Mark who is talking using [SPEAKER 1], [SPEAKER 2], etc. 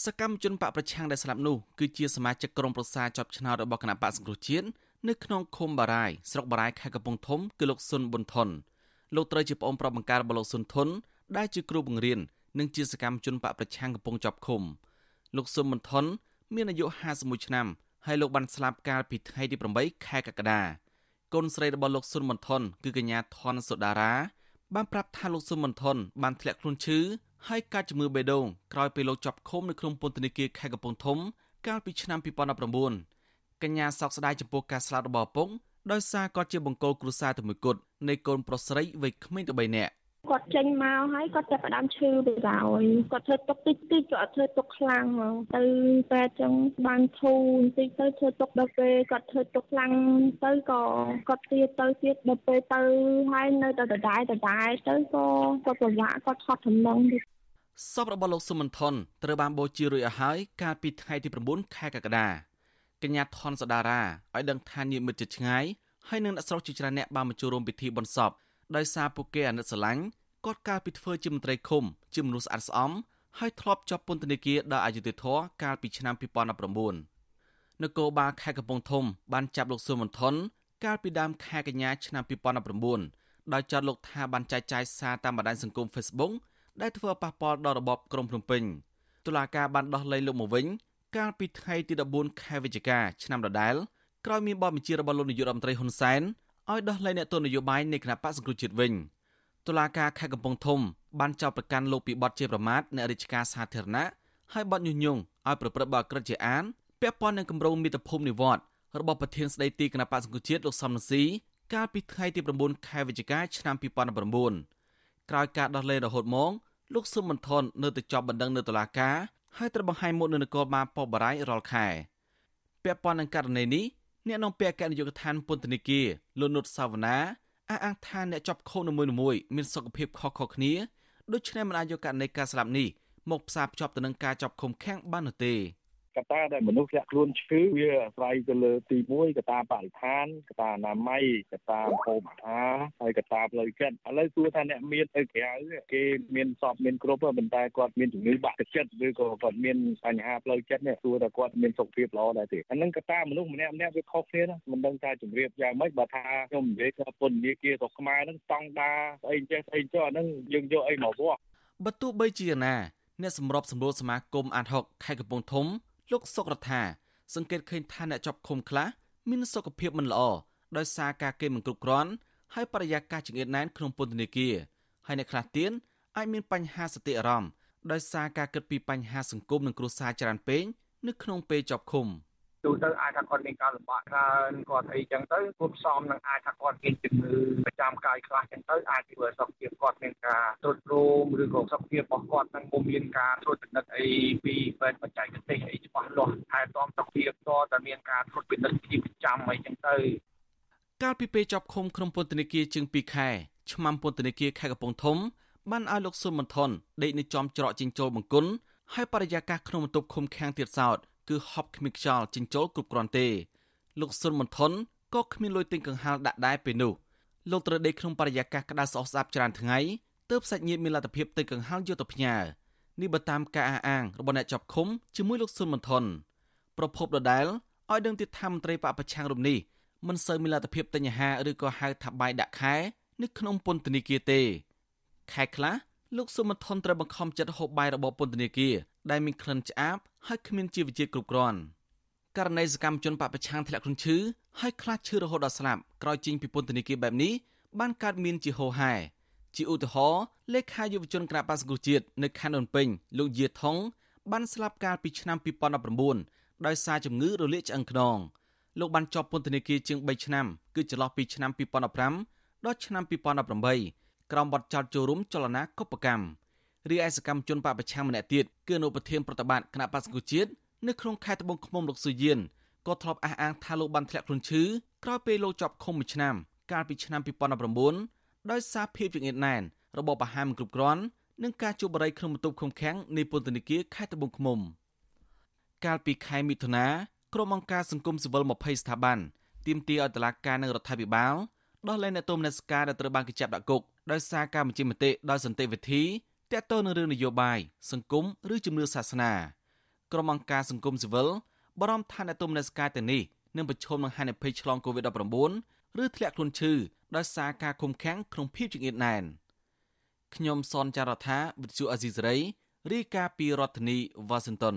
[SPEAKER 1] សកម្មជនបកប្រឆាំងដែលស្លាប់នោះគឺជាសមាជិកក្រុមប្រឹក្សាជាប់ឆ្នោតរបស់គណៈបកសង្គ្រោះជាតិនៅក្នុងឃុំបារាយស្រុកបារាយខេត្តកំពង់ធំគឺលោកស៊ុនប៊ុនថនលោកត្រូវជាប្អូនប្រុសបង្ការរបស់លោកស៊ុនថនដែលជាគ្រូបង្រៀននិងជាសកម្មជនបកប្រឆាំងកំពុងជាប់ឃុំលោកស៊ុនប៊ុនថនមានអាយុ51ឆ្នាំហើយលោកបានស្លាប់កាលពីថ្ងៃទី8ខែកក្កដាកូនស្រីរបស់លោកស៊ុនប៊ុនថនគឺកញ្ញាថនសុដារាបានប្រាប់ថាលោកស៊ុនប៊ុនថនបានធ្លាក់ខ្លួនឈឺ ហើយកាចជំងឺបេះដូងក្រោយពេលលោកជាប់ឃុំនៅក្នុងពន្ធនាគារខេត្តកំពង់ធំ កាលពីឆ្នាំ2019កញ្ញាសោកស្ដាយចំពោះការស្លាប់របស់ឪពុកដោយសារគាត់ជាបង្គោលគ្រួសារតែមួយគត់នៃកូនប្រុសស្រីវ័យក្មេងតែ3នាក់
[SPEAKER 2] គាត់ចេញមកហើយគាត់ចាប់ផ្ដើមឈឺទៅហើយគាត់ធ្វើទុកតិចតិចគាត់អត់ធ្វើទុកខ្លាំងហ្មងទៅពេលចឹងបានធូរបន្តិចទៅធ្វើទុកដល់ពេលគាត់ធ្វើទុកខ្លាំងទៅក៏គាត់ទៀតទៅទៀតដល់ពេលទៅហើយនៅតែដដែលដដែលទៅក៏គាត់ពិបាកគាត់ថត់ចំណងទៀត
[SPEAKER 1] សពរបស់លោកសុមន្ថនត្រូវបានបូជារួចអស់ហើយកាលពីថ្ងៃទី9ខែកក្កដាកញ្ញាថនសដារាឲ្យដឹងថាញាតិមិត្តជិតឆ្ងាយហើយនឹងអ្នកស្រុកជាច្រើនអ្នកបានមកចូលរួមពិធីបុណ្យសពដោយសារពួកគេអាណិតស្រឡាញ់គាត់កាលពីធ្វើជាមន្ត្រីឃុំជាមនុស្សស្អាតស្អំហើយធ្លាប់ជាប់ពន្ធនាគារដោយអយុធធរកាលពីឆ្នាំ2019នគរបាលខេត្តកំពង់ធំបានចាប់លោកស៊ុមន្ថនកាលពីដើមខែកញ្ញាឆ្នាំ2019ដោយចាត់លោកថាបានចែកចាយសារតាមបណ្ដាញសង្គម Facebook ដែលធ្វើប៉ះពាល់ដល់របបក្រុងភ្នំពេញតុលាការបានដោះលែងលោកមកវិញ កាលពីថ្ងៃទី14ខែវិច្ឆិកាឆ្នាំដដែលក្រោយមានបទបញ្ជារបស់លោកនាយករដ្ឋមន្ត្រីហ៊ុនសែនឲ្យដោះលែងអ្នកទស្សនយោបាយនៃគណៈបកសង្គ្រោះជាតិវិញតុលាការខេត្តកំពង់ធំបានចោទប្រកាន់លោកពីបទជាប្រមាថអ្នករាជការសាធារណៈហើយបទញុះញង់ឲ្យប្រព្រឹត្តបទក្រិតជាអានពាក់ព័ន្ធនឹងគម្រោងមាតុភូមិនិវត្តរបស់ប្រធានស្ដីទីគណៈបកសង្គ្រោះជាតិលោកសំរងស៊ីកាលពីថ្ងៃទី9ខែវិច្ឆិកាឆ្នាំ2019 ក្រោយការដោះលែងរហូតមកលោកស៊ុំមន្ថននៅតែជាប់បណ្ដឹងនៅតុលាការហើយត្រូវបង្ហាញមុខនៅនគរបាលប៉ុស្តិ៍បារាយរាល់ខែពាក់ព័ន្ធនឹងករណីនេះអ្នកនាំពាក្យអគ្គនាយកដ្ឋានពន្ធនាគារលោកនុតសាវណ្ណាអះអាងថាអ្នកជាប់ឃុំនីមួយៗមានសុខភាពខុសៗគ្នាដូច្នេះមិនអាចយកករណីការស្លាប់នេះមកផ្សារភ្ជាប់ទៅនឹងការចាប់ឃុំឃាំងបាននោះទេ
[SPEAKER 3] កត្តាដែលមនុស្សធ្លាក់ខ្លួនឈឺវាអាស្រ័យទៅលើទី1កត្តាបរិស្ថានកត្តាអនាម័យកត្តាម្ហូបអាហារហើយកត្តាផ្លូវចិត្តឥឡូវសួរថាអ្នកមានទៅក្រៅគេមានសពមានគ្រប់ប៉ុន្តែគាត់មានជំងឺបាក់ទឹកចិត្តឬក៏គាត់មានបញ្ហាផ្លូវចិត្តនេះសួរថាគាត់មានសុខភាពល្អដែរទេអានឹងកត្តាមនុស្សម្នាក់ម្នាក់វាខុសគ្នាណាមិនដឹងថាជំរាបយ៉ាងម៉េចបើថាខ្ញុំនិយាយថាពន្ធនាគាររបស់ខ្មែរហ្នឹងស្តង់ដាស្អីចេះស្អីចុះអាហ្នឹងយើងយកអីមកវាស់
[SPEAKER 1] បើទោះបីជាណាអ្នកសម្របសម្រួលសមាគមអាត60ខេត្តកំពង់ធំ លោកសុករដ្ឋាសង្កេតឃើញថាអ្នកជាប់ឃុំខ្លះមានសុខភាពមិនល្អដោយសារការគេមិនគ្រប់គ្រាន់ហើយបរិយាកាសចង្អៀតណែនក្នុងពន្ធនាគារហើយអ្នកខ្លះទៀតអាចមានបញ្ហាសតិអារម្មណ៍ដោយសារការគិតពីបញ្ហាសង្គមនិងគ្រួសារច្រើនពេកនៅក្នុងពេលជាប់ឃុំ។
[SPEAKER 4] ទូទៅអាចថាគាត់មានការលំបាកច្រើនគាត់អីចឹងទៅគួបផ្សំនឹងអាចថាគាត់មានជំងឺប្រចាំកាយខ្លះចឹងទៅអាចធ្វើសុខភាពគាត់មានការទ្រុឌទ្រោមឬក៏សុខភាពរបស់គាត់នឹងពុំមានការត្រួតពិនិត្យអីពីពេទ្យបច្ចេកទេសអីច្បាស់លាស់ថែទាំសុខភាពតតែមានការត្រួតពិនិត្យជាប្រចាំអីចឹងទៅ
[SPEAKER 1] កាលពីពេលជាប់ឃុំក្នុងពន្ធនាគារជាង2ខែឆ្មាំពន្ធនាគារខេត្តកំពង់ធំបានឲ្យលោកស៊ុនមន្ថនដេកនៅចំច្រកចិញ្ចូលបង្គន់ហើយបរិយាកាសក្នុងបន្ទប់ឃុំឃាំងទៀតសោត គឺហប់គ្មានខ្យល់ចិញ្ចូលគ្រប់គ្រាន់ទេលោកស៊ុនមន្ថនក៏គ្មានលុយទិញកង្ហារដាក់ដែរពេលនោះលោកត្រូវដេកក្នុងបរិយាកាសក្តៅស្អុះស្អាប់ច្រើនថ្ងៃទើបសាច់ញាតិមានលទ្ធភាពទិញកង្ហារយកទៅផ្ញើនេះបើតាមការអះអាងរបស់អ្នកចាប់ឃុំជាមួយលោកស៊ុនមន្ថនប្រពន្ធដដែលឲ្យដឹងទៀតថាមន្ត្រីបពប្រឆាំងរូបនេះមិនសូវមានលទ្ធភាពទិញអាហារឬក៏ហៅថាបាយដាក់ខែនៅក្នុងពន្ធនាគារទេខែខ្លះ លោកសុំថនត្រូវបង្ខំចិត្តហូបបាយរបស់ពន្ធនាគារដែលមានក្លិនឆ្អាបហើយគ្មានជីវជាតិគ្រប់គ្រាន់ករណីសកម្មជនបពប្រឆាំងធ្លាក់ខ្លួនឈឺហើយខ្លះឈឺរហូតដល់ស្លាប់ក្រោយចេញពីពន្ធនាគារបែបនេះបានកើតមានជាហូរហែជាឧទាហរណ៍លេខាយុវជនគណៈបក្សសង្គ្រោះជាតិនៅខណ្ឌអូនពេញលោកយាថងបានស្លាប់កាលពីឆ្នាំ2019ដោយសារជំងឺរលាកឆ្អឹងខ្នងលោកបានជាប់ពន្ធនាគារជាង3ឆ្នាំគឺចន្លោះពីឆ្នាំ2015ដល់ឆ្នាំ2018 ក្រោមបទចោទចូលរួមចលនាកុបកម្មរីឯសកម្មជនបពប្រឆាំងម្នាក់ទៀតគឺអនុប្រធានប្រតិបត្តិគណៈបក្សសង្គ្រោះជាតិនៅក្នុងខេត្តត្បូងឃ្មុំលោកសុយៀនក៏ធ្លាប់អះអាងថាលោកបានធ្លាក់ខ្លួនឈឺក្រោយពេលលោកជាប់ឃុំមួយឆ្នាំកាលពីឆ្នាំ2019ដោយសារភាពចង្អៀតណែនរបបអាហារមិនគ្រប់គ្រាន់និងការជួបបរិយក្នុងបន្ទប់ឃុំឃាំងនៃពន្ធនាគារខេត្តត្បូងឃ្មុំកាលពីខែមិថុនាក្រុមអង្គការសង្គមស៊ីវិល20ស្ថាប័នទាមទារឲ្យតុលាការនិងរដ្ឋាភិបាលដោះលែងអ្នកទោសមនសិការដែលត្រូវបានគេចាប់ដាក់គុក ដោយសារការបញ្ចេញមតិដោយសន្តិវិធីទាក់ទងនឹងរឿងនយោបាយសង្គមឬជំនឿសាសនាក្រុមអង្គការសង្គមស៊ីវិលបារម្ភថាអ្នកទុំនៅស្កាយទាំងនេះនឹងប្រឈមនឹងហានិភ័យឆ្លង COVID-19 ឬធ្លាក់ខ្លួនឈឺដោយសារការឃុំឃាំងក្នុងភាពចង្អៀតណែនខ្ញុំសនចាររថាវិទ្យុអេស៊ីសរ៉ៃរាយការណ៍ពីរដ្ឋធានីវ៉ាស៊ីនតោន